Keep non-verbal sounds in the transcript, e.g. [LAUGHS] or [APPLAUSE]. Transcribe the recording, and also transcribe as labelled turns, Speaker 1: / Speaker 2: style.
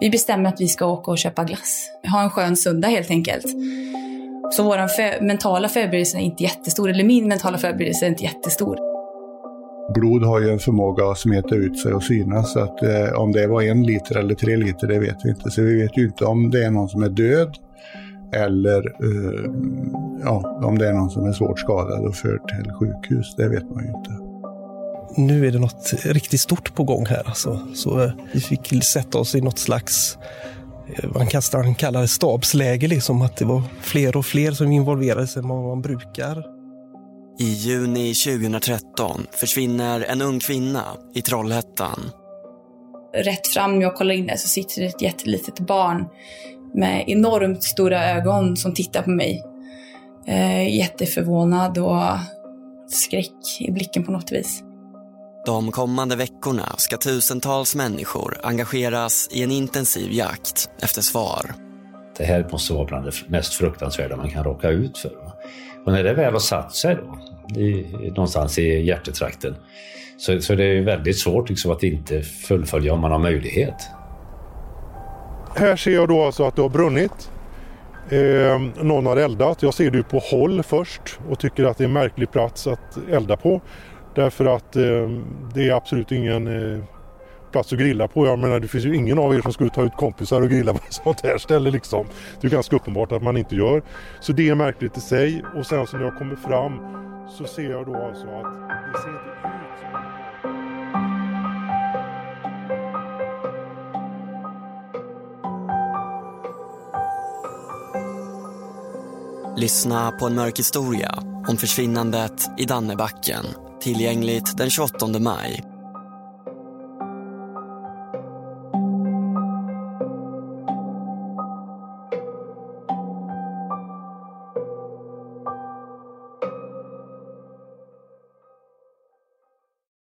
Speaker 1: Vi bestämmer att vi ska åka och köpa glass. Ha en skön söndag helt enkelt. Så vår för mentala förberedelse är inte jättestor, eller min mentala förberedelse är inte jättestor.
Speaker 2: Blod har ju en förmåga att smeta ut sig och synas, så att eh, om det var en liter eller tre liter, det vet vi inte. Så vi vet ju inte om det är någon som är död eller eh, ja, om det är någon som är svårt skadad och förd till sjukhus. Det vet man ju inte.
Speaker 3: Nu är det något riktigt stort på gång här. Alltså. Så eh, vi fick sätta oss i något slags eh, man kan kalla det stabsläge, liksom, att det var fler och fler som involverades än vad man brukar.
Speaker 4: I juni 2013 försvinner en ung kvinna i Trollhättan.
Speaker 1: Rätt fram, jag kollar in där, så sitter det ett jättelitet barn med enormt stora ögon som tittar på mig. Eh, jätteförvånad och skräck i blicken på något vis.
Speaker 4: De kommande veckorna ska tusentals människor engageras i en intensiv jakt efter svar.
Speaker 5: Det här måste vara bland det mest fruktansvärda man kan råka ut för. Och när det väl har satt sig då, i, någonstans i hjärtetrakten, så, så det är väldigt svårt liksom att inte fullfölja om man har möjlighet.
Speaker 6: Här ser jag då alltså att det har brunnit. Eh, någon har eldat. Jag ser det på håll först och tycker att det är en märklig plats att elda på. Därför att eh, det är absolut ingen eh, plats att grilla på. Jag menar det finns ju ingen av er som skulle ta ut kompisar och grilla på ett [LAUGHS] sånt här ställe liksom. Det är ganska uppenbart att man inte gör. Så det är märkligt i sig och sen så när jag kommer fram så ser jag då alltså att det ser inte ut som
Speaker 4: Lyssna på en mörk historia om försvinnandet i Dannebacken. Tillgängligt den 28 maj.